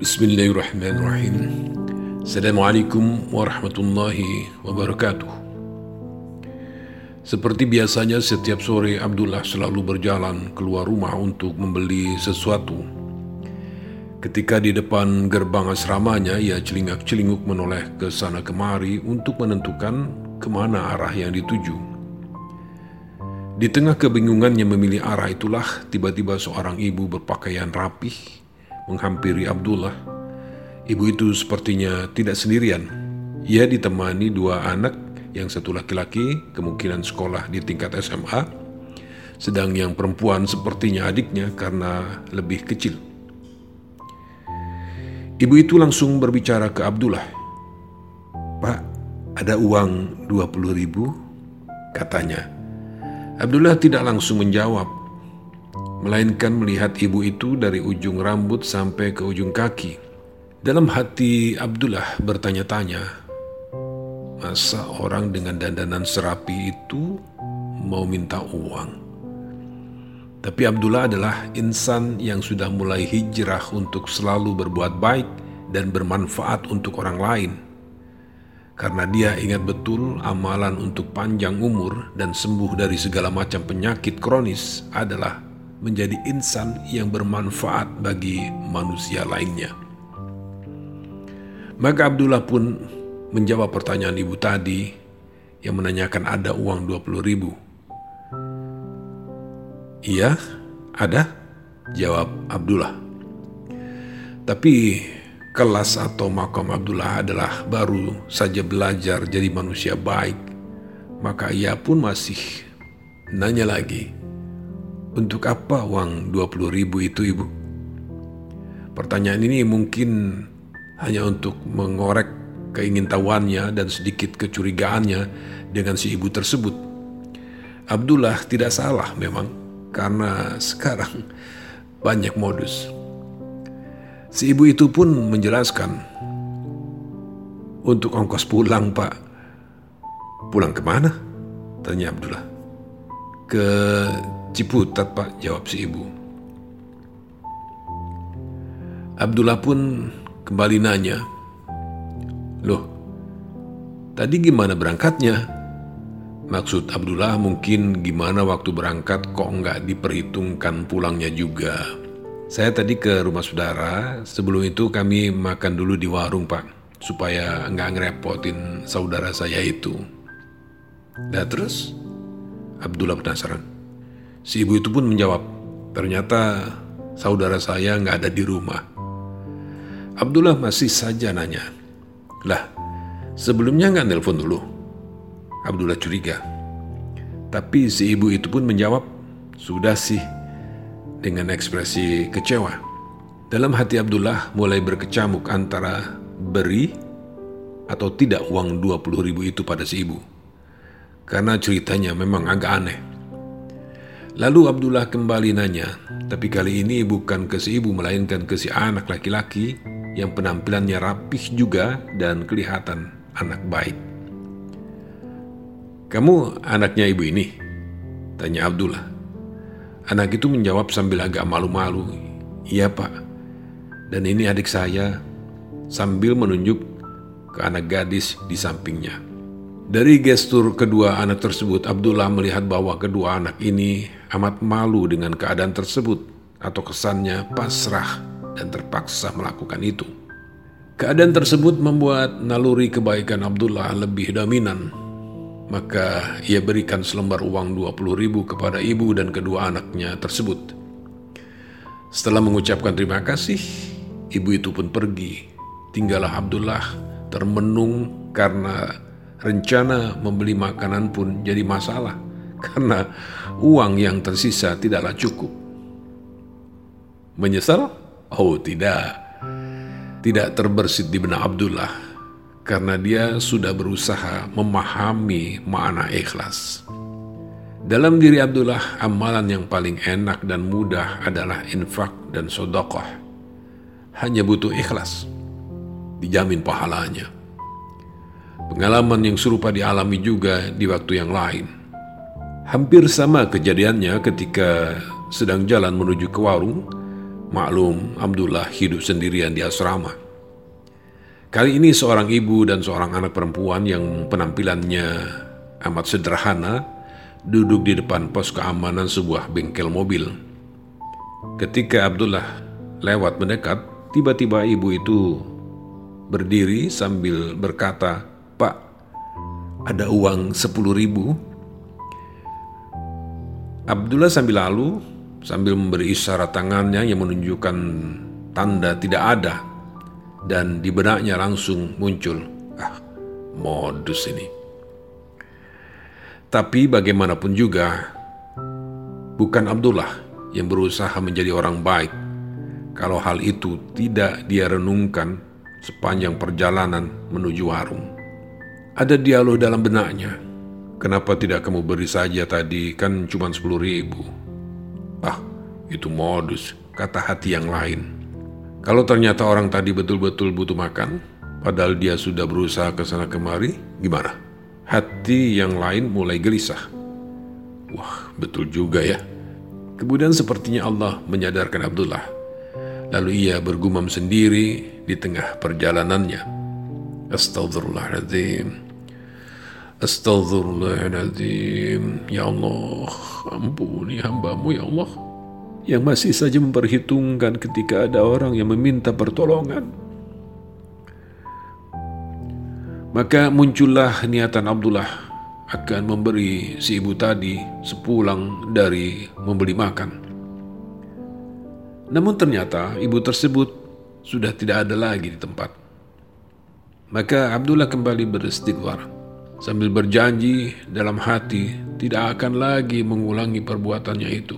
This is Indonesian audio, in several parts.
Bismillahirrahmanirrahim. Assalamualaikum warahmatullahi wabarakatuh. Seperti biasanya setiap sore Abdullah selalu berjalan keluar rumah untuk membeli sesuatu. Ketika di depan gerbang asramanya, ia celingak-celinguk menoleh ke sana kemari untuk menentukan ke mana arah yang dituju. Di tengah kebingungannya memilih arah itulah tiba-tiba seorang ibu berpakaian rapih menghampiri Abdullah. Ibu itu sepertinya tidak sendirian. Ia ditemani dua anak, yang satu laki-laki, kemungkinan sekolah di tingkat SMA, sedang yang perempuan sepertinya adiknya karena lebih kecil. Ibu itu langsung berbicara ke Abdullah. Pak, ada uang 20 ribu? Katanya. Abdullah tidak langsung menjawab melainkan melihat ibu itu dari ujung rambut sampai ke ujung kaki. Dalam hati Abdullah bertanya-tanya, masa orang dengan dandanan serapi itu mau minta uang? Tapi Abdullah adalah insan yang sudah mulai hijrah untuk selalu berbuat baik dan bermanfaat untuk orang lain. Karena dia ingat betul amalan untuk panjang umur dan sembuh dari segala macam penyakit kronis adalah menjadi insan yang bermanfaat bagi manusia lainnya. Maka Abdullah pun menjawab pertanyaan ibu tadi yang menanyakan ada uang 20 ribu. Iya, ada, jawab Abdullah. Tapi kelas atau makam Abdullah adalah baru saja belajar jadi manusia baik. Maka ia pun masih nanya lagi, untuk apa uang 20 ribu itu ibu? Pertanyaan ini mungkin hanya untuk mengorek keingintahuannya dan sedikit kecurigaannya dengan si ibu tersebut. Abdullah tidak salah memang karena sekarang banyak modus. Si ibu itu pun menjelaskan, untuk ongkos pulang pak. Pulang ke mana? Tanya Abdullah. Ke Ciputat pak, jawab si ibu. Abdullah pun kembali nanya, Loh, tadi gimana berangkatnya? Maksud Abdullah mungkin gimana waktu berangkat kok nggak diperhitungkan pulangnya juga. Saya tadi ke rumah saudara, sebelum itu kami makan dulu di warung pak, supaya nggak ngerepotin saudara saya itu. Nah terus, Abdullah penasaran. Si ibu itu pun menjawab, ternyata saudara saya nggak ada di rumah. Abdullah masih saja nanya, lah sebelumnya nggak nelpon dulu? Abdullah curiga. Tapi si ibu itu pun menjawab, sudah sih, dengan ekspresi kecewa. Dalam hati Abdullah mulai berkecamuk antara beri atau tidak uang 20 ribu itu pada si ibu. Karena ceritanya memang agak aneh. Lalu Abdullah kembali nanya, tapi kali ini bukan ke si ibu melainkan ke si anak laki-laki yang penampilannya rapih juga dan kelihatan anak baik. Kamu anaknya ibu ini? Tanya Abdullah. Anak itu menjawab sambil agak malu-malu. Iya pak, dan ini adik saya sambil menunjuk ke anak gadis di sampingnya. Dari gestur kedua anak tersebut, Abdullah melihat bahwa kedua anak ini amat malu dengan keadaan tersebut atau kesannya pasrah dan terpaksa melakukan itu. Keadaan tersebut membuat naluri kebaikan Abdullah lebih dominan. Maka ia berikan selembar uang 20 ribu kepada ibu dan kedua anaknya tersebut. Setelah mengucapkan terima kasih, ibu itu pun pergi. Tinggallah Abdullah termenung karena rencana membeli makanan pun jadi masalah karena uang yang tersisa tidaklah cukup. Menyesal? Oh tidak. Tidak terbersit di benak Abdullah karena dia sudah berusaha memahami makna ikhlas. Dalam diri Abdullah, amalan yang paling enak dan mudah adalah infak dan sodokoh. Hanya butuh ikhlas, dijamin pahalanya. Pengalaman yang serupa dialami juga di waktu yang lain. Hampir sama kejadiannya ketika sedang jalan menuju ke warung, Maklum, Abdullah hidup sendirian di asrama. Kali ini seorang ibu dan seorang anak perempuan yang penampilannya amat sederhana duduk di depan pos keamanan sebuah bengkel mobil. Ketika Abdullah lewat mendekat, tiba-tiba ibu itu berdiri sambil berkata, Pak, ada uang sepuluh ribu. Abdullah sambil lalu, sambil memberi isyarat tangannya yang menunjukkan tanda tidak ada, dan di benaknya langsung muncul, ah, modus ini. Tapi bagaimanapun juga, bukan Abdullah yang berusaha menjadi orang baik kalau hal itu tidak dia renungkan sepanjang perjalanan menuju warung. Ada dialog dalam benaknya. Kenapa tidak kamu beri saja tadi, kan cuma sepuluh ribu. Ah, itu modus, kata hati yang lain. Kalau ternyata orang tadi betul-betul butuh makan, padahal dia sudah berusaha ke sana kemari, gimana? Hati yang lain mulai gelisah. Wah, betul juga ya. Kemudian sepertinya Allah menyadarkan Abdullah Lalu ia bergumam sendiri di tengah perjalanannya. Astagfirullahaladzim. Astagfirullahaladzim. Ya Allah, ampuni hambamu ya Allah. Yang masih saja memperhitungkan ketika ada orang yang meminta pertolongan. Maka muncullah niatan Abdullah akan memberi si ibu tadi sepulang dari membeli makan. Namun ternyata ibu tersebut sudah tidak ada lagi di tempat. Maka Abdullah kembali beristighfar sambil berjanji dalam hati tidak akan lagi mengulangi perbuatannya itu.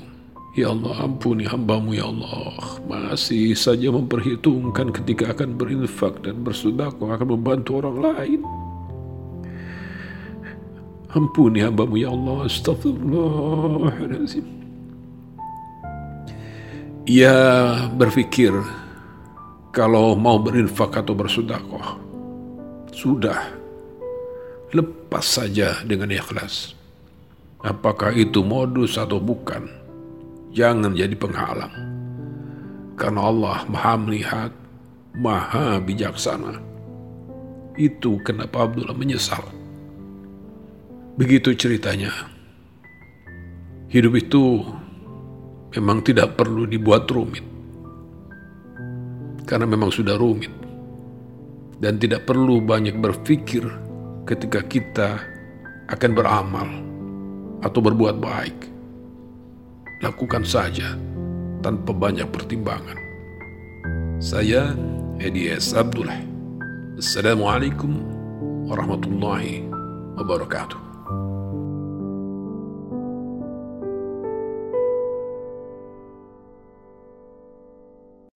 Ya Allah ampuni hambamu ya Allah. Masih saja memperhitungkan ketika akan berinfak dan bersedekah akan membantu orang lain. Ampuni hambamu ya Allah. Astagfirullahaladzim ia berpikir kalau mau berinfak atau bersedekah sudah lepas saja dengan ikhlas. Apakah itu modus atau bukan? Jangan jadi penghalang. Karena Allah maha melihat, maha bijaksana. Itu kenapa Abdullah menyesal. Begitu ceritanya. Hidup itu memang tidak perlu dibuat rumit. Karena memang sudah rumit. Dan tidak perlu banyak berpikir ketika kita akan beramal atau berbuat baik. Lakukan saja tanpa banyak pertimbangan. Saya Edi S. Abdullah. Assalamualaikum warahmatullahi wabarakatuh.